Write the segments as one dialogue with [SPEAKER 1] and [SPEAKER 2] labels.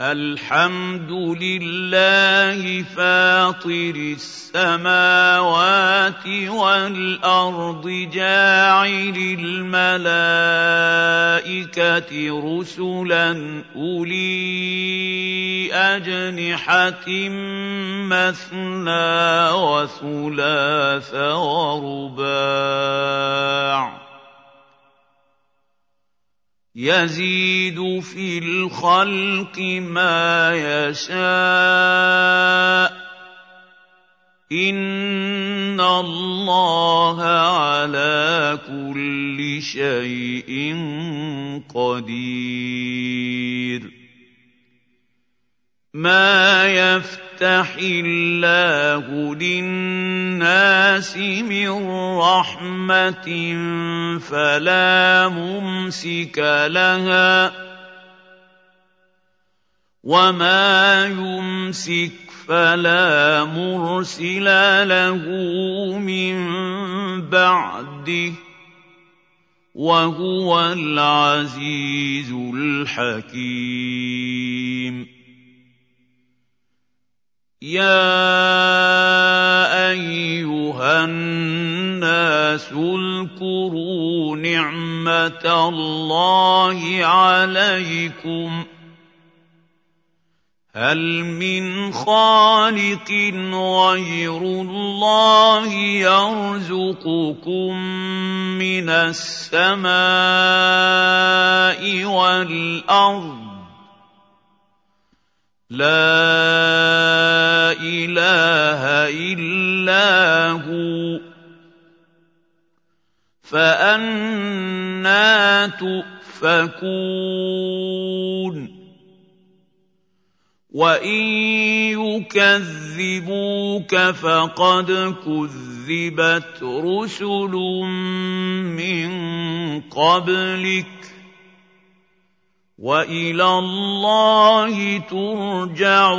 [SPEAKER 1] الحمد لله فاطر السماوات والأرض جاعل الملائكة رسلا أولي أجنحة مثنى وثلاث ورباع. يزيد في الخلق ما يشاء. إن الله على كل شيء قدير. ما يفتح الله للناس من رحمة فلا ممسك لها وما يمسك فلا مرسل له من بعده وهو العزيز الحكيم يَا أَيُّهَا النَّاسُ اذْكُرُوا نِعْمَةَ اللَّهِ عَلَيْكُمْ ۚ هَلْ مِنْ خَالِقٍ غَيْرُ اللَّهِ يَرْزُقُكُم مِّنَ السَّمَاءِ وَالْأَرْضِ لَا إِلَٰهَ إِلَّا هُوَ. فَأَنَّىٰ تُؤْفَكُونَ. وَإِن يُكَذِّبُوكَ فَقَدْ كُذِّبَتْ رُسُلٌ مِّن قَبْلِكَ. وإلى الله ترجع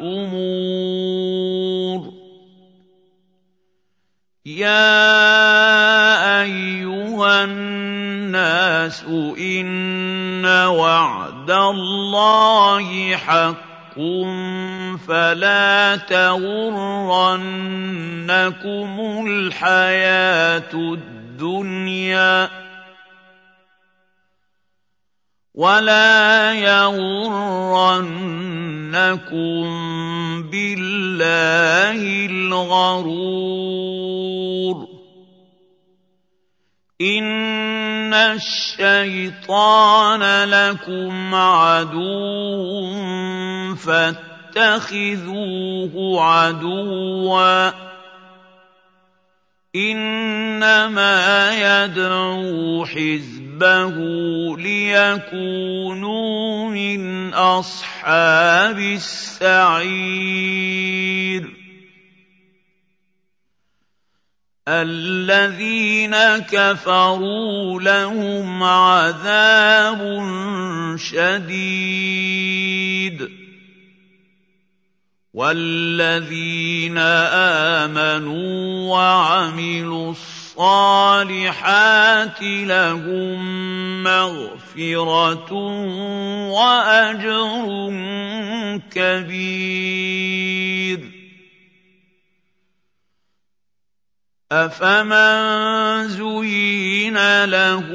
[SPEAKER 1] الأمور. يا أيها الناس إن وعد الله حق فلا تغرنكم الحياة الدنيا. ولا يغرنكم بالله الغرور ان الشيطان لكم عدو فاتخذوه عدوا انما يدعو حزبه حِزْبَهُ لِيَكُونُوا مِنْ أَصْحَابِ السَّعِيرِ. الَّذِينَ كَفَرُوا لَهُمْ عَذَابٌ شَدِيدٌ. وَالَّذِينَ آمَنُوا وَعَمِلُوا الصَّالِحَاتِ الصالحات لهم مغفرة وأجر كبير. أفمن زين له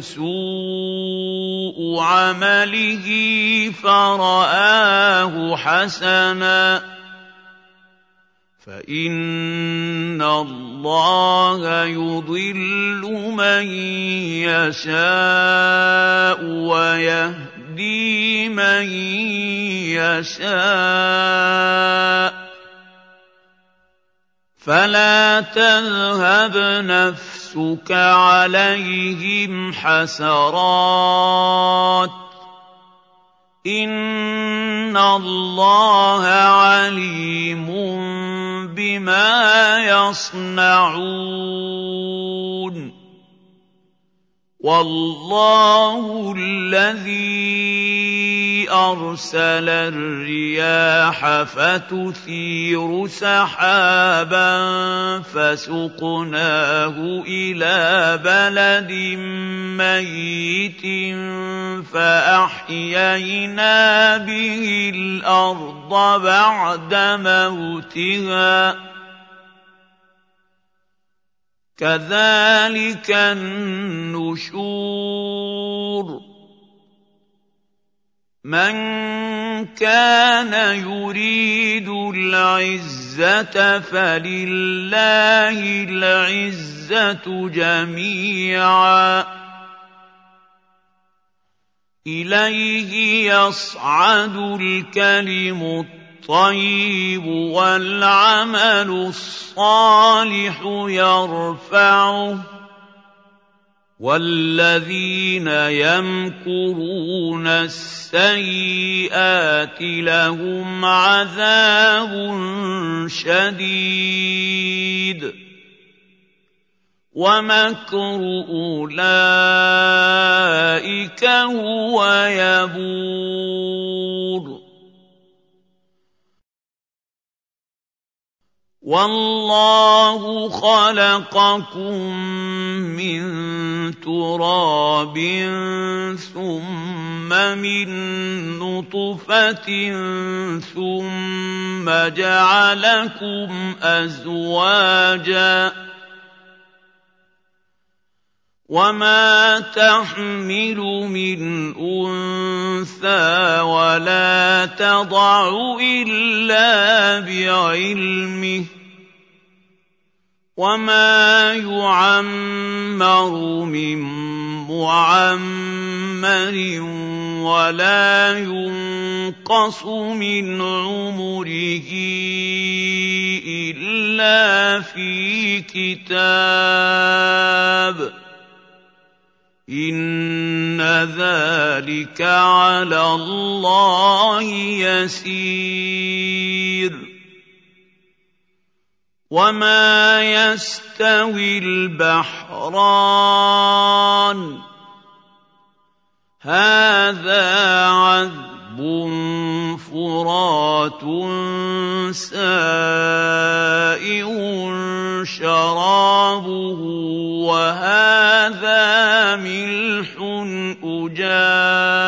[SPEAKER 1] سوء عمله فرآه حسناً فان الله يضل من يشاء ويهدي من يشاء فلا تذهب نفسك عليهم حسرات ان الله عليم بما يصنعون والله الذي أرسل الرياح فتثير سحابا فسقناه إلى بلد ميت فأحيينا به الأرض بعد موتها. كذلك النشور. من كان يريد العزه فلله العزه جميعا اليه يصعد الكلم الطيب والعمل الصالح يرفعه والذين يمكرون السيئات لهم عذاب شديد ومكر اولئك هو يبور والله خلقكم من تراب ثم من نطفة ثم جعلكم أزواجا وما تحمل من أنثى ولا تضع إلا بعلمه وما يعمر من معمر ولا ينقص من عمره الا في كتاب ان ذلك على الله يسير وما يستوي البحران هذا عذب فرات سائغ شرابه وهذا ملح اجاج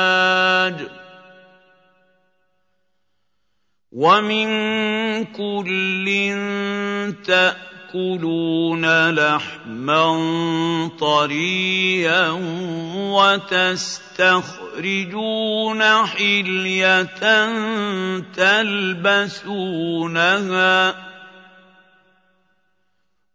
[SPEAKER 1] ومن كل تأكلون لحما طريا وتستخرجون حلية تلبسونها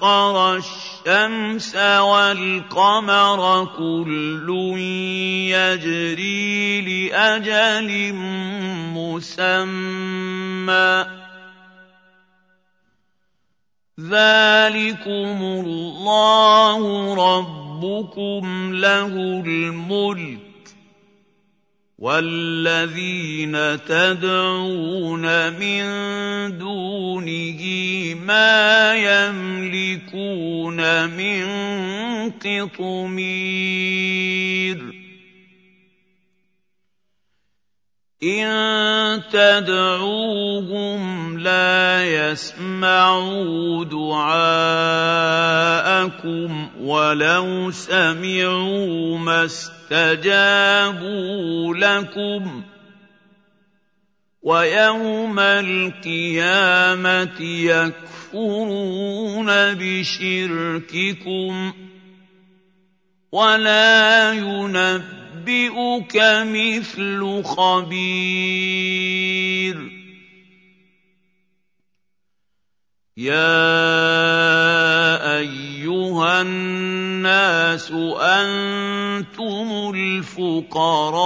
[SPEAKER 1] سخر الشمس والقمر كل يجري لأجل مسمى. ذلكم الله ربكم له الملك. والذين تدعون من دونه ما يملكون من قطمير ان تدعوهم لا يسمعوا دعاءكم ولو سمعوا ما اسْتَجَابُوا لَكُمْ وَيَوْمَ الْقِيَامَةِ يَكْفُرُونَ بِشِرْكِكُمْ وَلَا يُنَبِّئُكَ مِثْلُ خَبِيرٍ. يَا أَيُّهَا النَّاسُ أَنتُمُ الْفُقَرَاءُ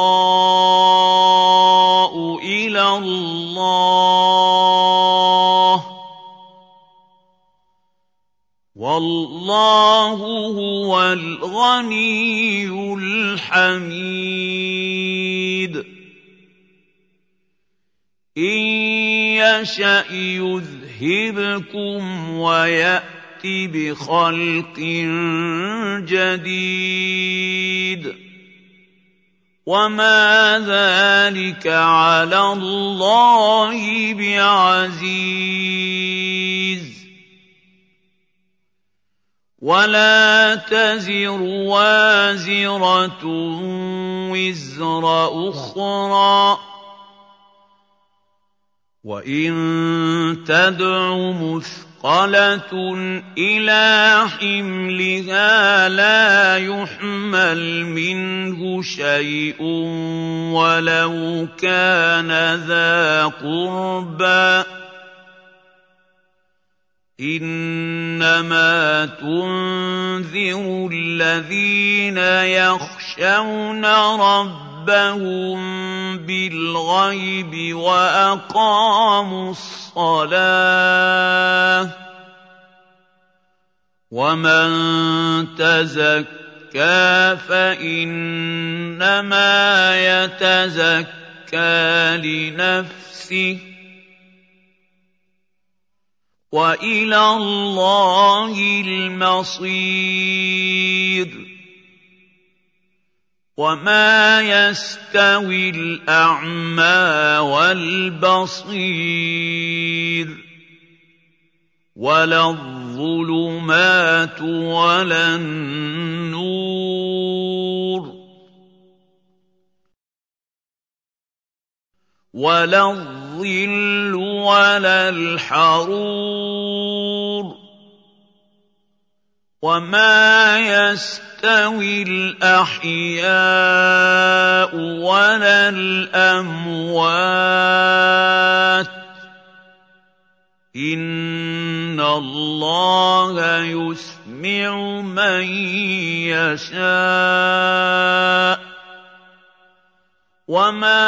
[SPEAKER 1] اللَّهِ. وَاللَّهُ هُوَ الْغَنِيُّ الْحَمِيدُ. إِن يَشَأْ يُذْهِبْكُمْ وَيَأْتِ بِخَلْقٍ جَدِيدٍ. وَمَا ذَٰلِكَ عَلَى اللَّهِ بِعَزِيزٍ. وَلَا تَزِرُ وَازِرَةٌ وِزْرَ أُخْرَىٰ ۚ. وَإِن تَدْعُ مُثْقَلَةٌ إِلَىٰ حِمْلِهَا لَا يُحْمَلْ مِنْهُ شَيْءٌ وَلَوْ كَانَ ذَا قُرْبَىٰ. إِنَّمَا تُنذِرُ الَّذِينَ يَخْشَوْنَ رَبَّهُم بِالْغَيْبِ وَأَقَامُوا الصَّلَاةَ ۚ وَمَن تَزَكَّىٰ فَإِنَّمَا يَتَزَكَّىٰ لِنَفْسِهِ ۚ وَإِلَى اللَّهِ الْمَصِيرُ. وَمَا يَسْتَوِي الْأَعْمَىٰ وَالْبَصِيرُ. وَلَا الظُّلُمَاتُ وَلَا النُّورُ. وَلَا الظِّلُّ وَلَا الْحَرُورُ وَمَا يَسْتَوِي الْأَحْيَاءُ وَلَا الْأَمْوَاتُ ۚ إِنَّ اللَّهَ يُسْمِعُ مَن يَشَاءُ ۖ وَمَا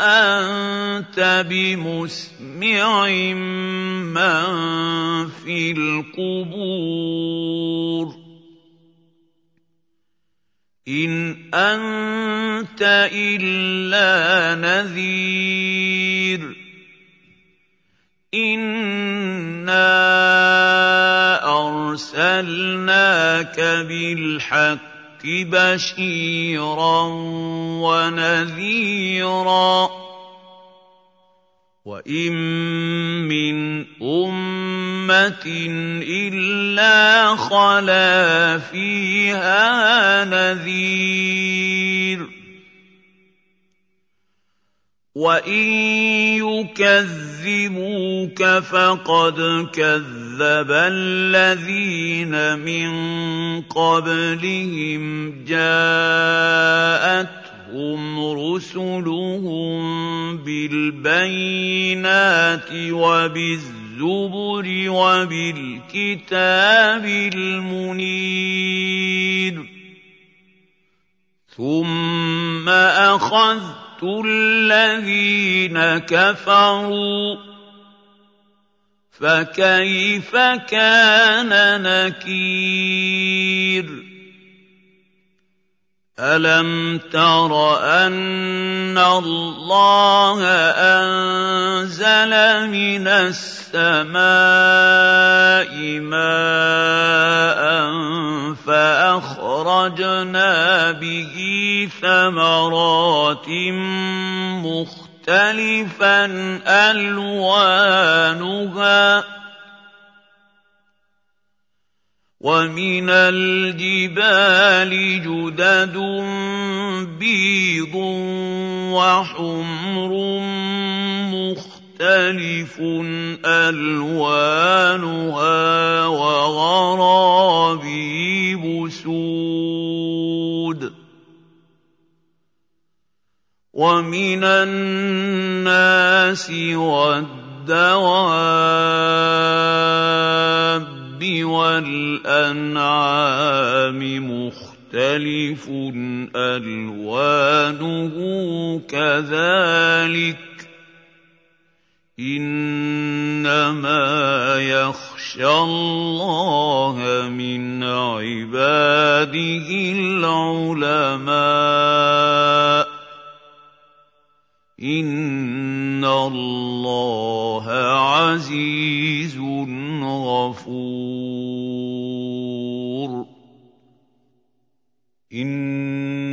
[SPEAKER 1] أَنتَ بِمُسْمِعٍ مَّن فِي الْقُبُورِ إِنْ أَنتَ إِلَّا نَذِيرٌ إِنَّا أَرْسَلْنَاكَ بِالْحَقِّ بَشِيرًا وَنَذِيرًا ۚ وَإِن مِّنْ أُمَّةٍ إِلَّا خَلَا فِيهَا نَذِيرٌ ۚ وَإِن يُكَذِّبُوكَ فَقَدْ كَذَّبَ الَّذِينَ مِن قَبْلِهِمْ جَاءَتْهُمْ رُسُلُهُم بِالْبَيِّنَاتِ وَبِالزُّبُرِ وَبِالْكِتَابِ الْمُنِيرِ ثُمَّ أَخَذْتُ الَّذِينَ كَفَرُوا ۖ فَكَيْفَ كَانَ نَكِيرِ؟ أَلَمْ تَرَ أَنَّ اللَّهَ أَنزَلَ مِنَ السَّمَاءِ مَاءً فَأَخْرَجْنَا بِهِ ثَمَرَاتٍ مُّخْتَلِفًا أَلْوَانُهَا ۚ وَمِنَ الْجِبَالِ جُدَدٌ بِيضٌ وَحُمْرٌ مُّخْتَلِفٌ أَلْوَانُهَا وَغَرَابِيبُ سُودٌ. وَمِنَ النَّاسِ وَالدَّوَابِّ وَالْأَنْعَامِ مُخْتَلِفٌ أَلْوَانُهُ كَذَٰلِكَ ۗ إِنَّمَا يَخْشَى اللَّهَ مِنْ عِبَادِهِ الْعُلَمَاءُ ۗ إِنَّ اللَّهَ عَزِيزٌ غَفُورٌ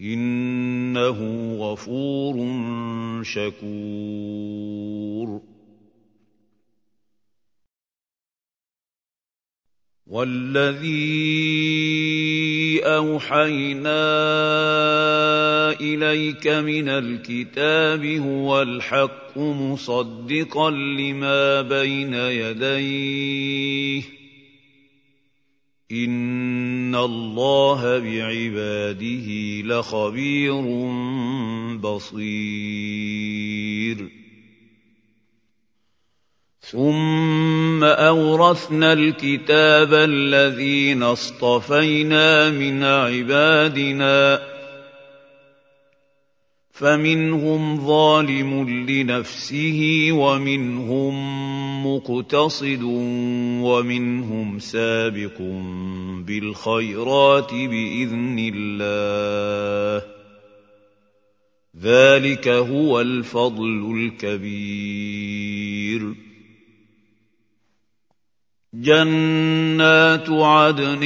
[SPEAKER 1] إِنَّهُ غَفُورٌ شَكُورٌ. وَالَّذِي أَوْحَيْنَا إِلَيْكَ مِنَ الْكِتَابِ هُوَ الْحَقُّ مُصَدِّقًا لِّمَا بَيْنَ يَدَيْهِ ۗ. إِنَّ اللَّهَ بِعِبَادِهِ لَخَبِيرٌ بَصِيرٌ. ثُمَّ أَوْرَثْنَا الْكِتَابَ الَّذِينَ اصْطَفَيْنَا مِنْ عِبَادِنَا ۖ فَمِنْهُمْ ظَالِمٌ لِّنَفْسِهِ وَمِنْهُم مُّقْتَصِدٌ وَمِنْهُمْ سَابِقٌ بِالْخَيْرَاتِ بِإِذْنِ اللَّهِ ۚ. ذَٰلِكَ هُوَ الْفَضْلُ الْكَبِيرُ. جَنَّاتُ عَدْنٍ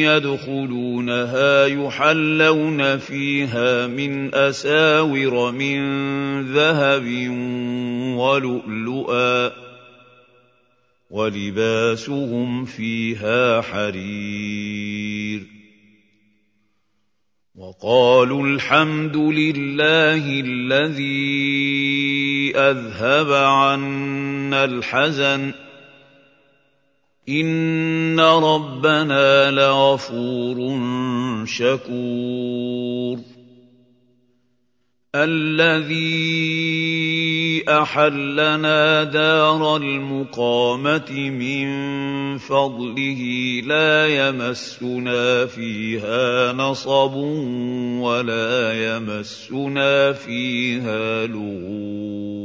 [SPEAKER 1] يَدْخُلُونَهَا يُحَلَّوْنَ فِيهَا مِنْ أَسَاوِرَ مِن ذَهَبٍ وَلُؤْلُؤًا ۖ. وَلِبَاسُهُمْ فِيهَا حَرِيرٌ. وَقَالُوا الْحَمْدُ لِلَّهِ الَّذِي أَذْهَبَ عَنَّا الْحَزَنَ ۖ. إِنَّ رَبَّنَا لَغَفُورٌ شَكُورٌ. الَّذِي أَحَلَّنَا دَارَ الْمُقَامَةِ مِن فَضْلِهِ لَا يَمَسُّنَا فِيهَا نَصَبٌ وَلَا يَمَسُّنَا فِيهَا لُغُوبٌ.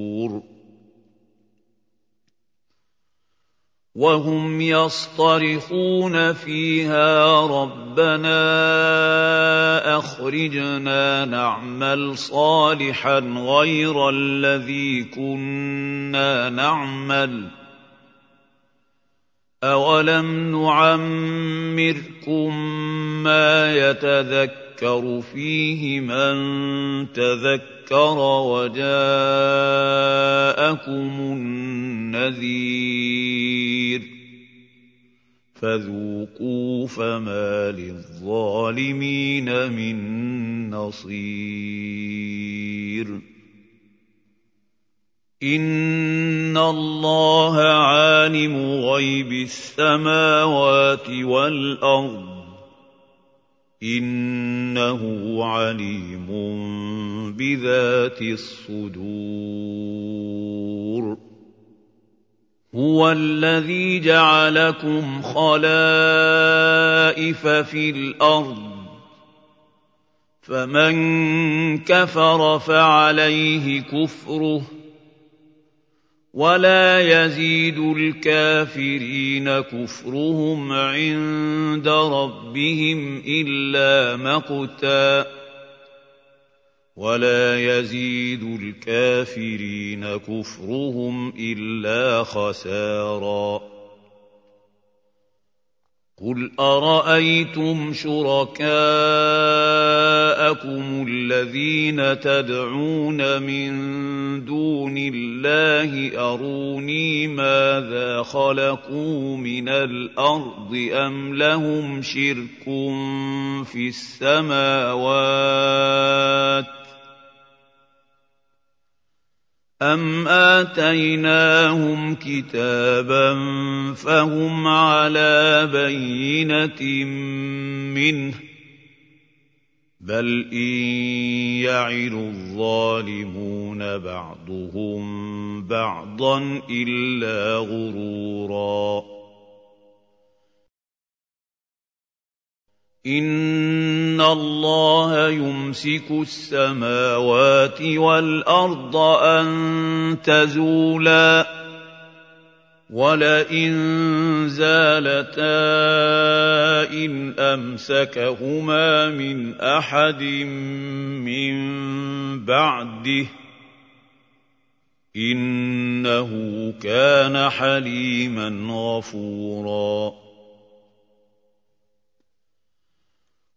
[SPEAKER 1] وَهُمْ يَصْطَرِخُونَ فِيهَا رَبَّنَا أَخْرِجْنَا نَعْمَلْ صَالِحًا غَيْرَ الَّذِي كُنَّا نَعْمَلُ ۚ. أَوَلَمْ نُعَمِّرْكُم مَّا يَتَذَكَّرُ فِيهِ مَن تَذَكَّرَ وَجَاءَكُمُ النَّذِيرُ ۖ فَذُوقُوا فَمَا لِلظَّالِمِينَ مِن نَّصِيرٍ إِنَّ اللَّهَ عَالِمُ غَيْبِ السَّمَاوَاتِ وَالْأَرْضِ ۚ إِنَّهُ عَلِيمٌ بِذَاتِ الصُّدُورِ. هُوَ الَّذِي جَعَلَكُمْ خَلَائِفَ فِي الْأَرْضِ ۚ. فَمَن كَفَرَ فَعَلَيْهِ كُفْرُهُ ۖ. وَلَا يَزِيدُ الْكَافِرِينَ كُفْرُهُمْ عِندَ رَبِّهِمْ إِلَّا مَقْتًا ۖ وَلَا يَزِيدُ الْكَافِرِينَ كُفْرُهُمْ إِلَّا خَسَارًا قل ارايتم شركاءكم الذين تدعون من دون الله أروني ماذا خلقوا من الأرض أم لهم شرك في السماوات؟ أَمْ آتَيْنَاهُمْ كِتَابًا فَهُمْ عَلَىٰ بَيِّنَةٍ مِّنْهُ ۚ بَلْ إِن يَعِدُ الظَّالِمُونَ بَعْضُهُم بَعْضًا إِلَّا غُرُورًا إِنَّ اللَّهَ يُمْسِكُ السَّمَاوَاتِ وَالْأَرْضَ أَن تَزُولَا ۚ وَلَئِن زَالَتَا إِنْ أَمْسَكَهُمَا مِنْ أَحَدٍ مِّن بَعْدِهِ ۚ إِنَّهُ كَانَ حَلِيمًا غَفُورًا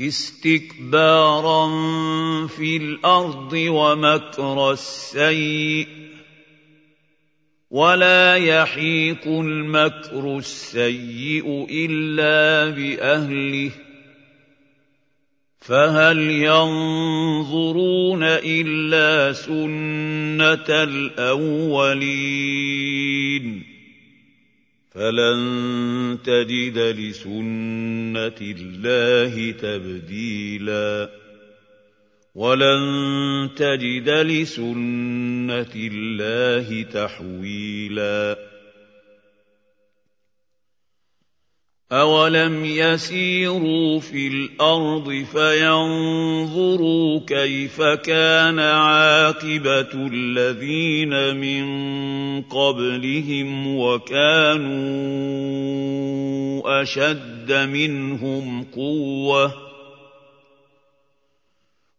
[SPEAKER 1] اسْتِكْبَارًا فِي الْأَرْضِ وَمَكْرَ السَّيِّئِ ۚ وَلَا يَحِيقُ الْمَكْرُ السَّيِّئُ إِلَّا بِأَهْلِهِ ۚ فَهَلْ يَنظُرُونَ إِلَّا سُنَّتَ الْأَوَّلِينَ فَلَن تَجِدَ لِسُنَّةِ اللَّهِ تَبْدِيلًا وَلَن تَجِدَ لِسُنَّةِ اللَّهِ تَحْوِيلًا أَوَلَمْ يَسِيرُوا فِي الْأَرْضِ فَيَنظُرُوا كَيْفَ كَانَ عَاقِبَةُ الَّذِينَ مِن قَبْلِهِمْ وَكَانُوا أَشَدَّ مِنْهُمْ قُوَّةً ۚ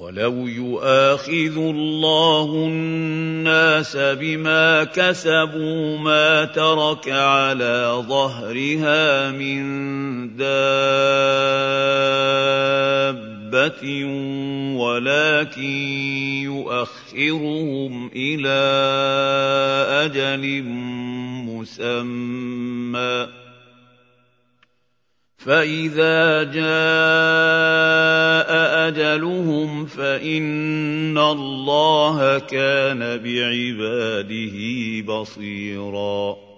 [SPEAKER 1] وَلَوْ يُؤَاخِذُ اللَّهُ النَّاسَ بِمَا كَسَبُوا مَا تَرَكَ عَلَىٰ ظَهْرِهَا مِن دَابَّةٍ وَلَٰكِن يُؤَخِّرُهُمْ إِلَىٰ أَجَلٍ مُّسَمًّى ۖ فَإِذَا جَاءَ أَجَلُهُمْ فَإِنَّ اللَّهَ كَانَ بِعِبَادِهِ بَصِيرًا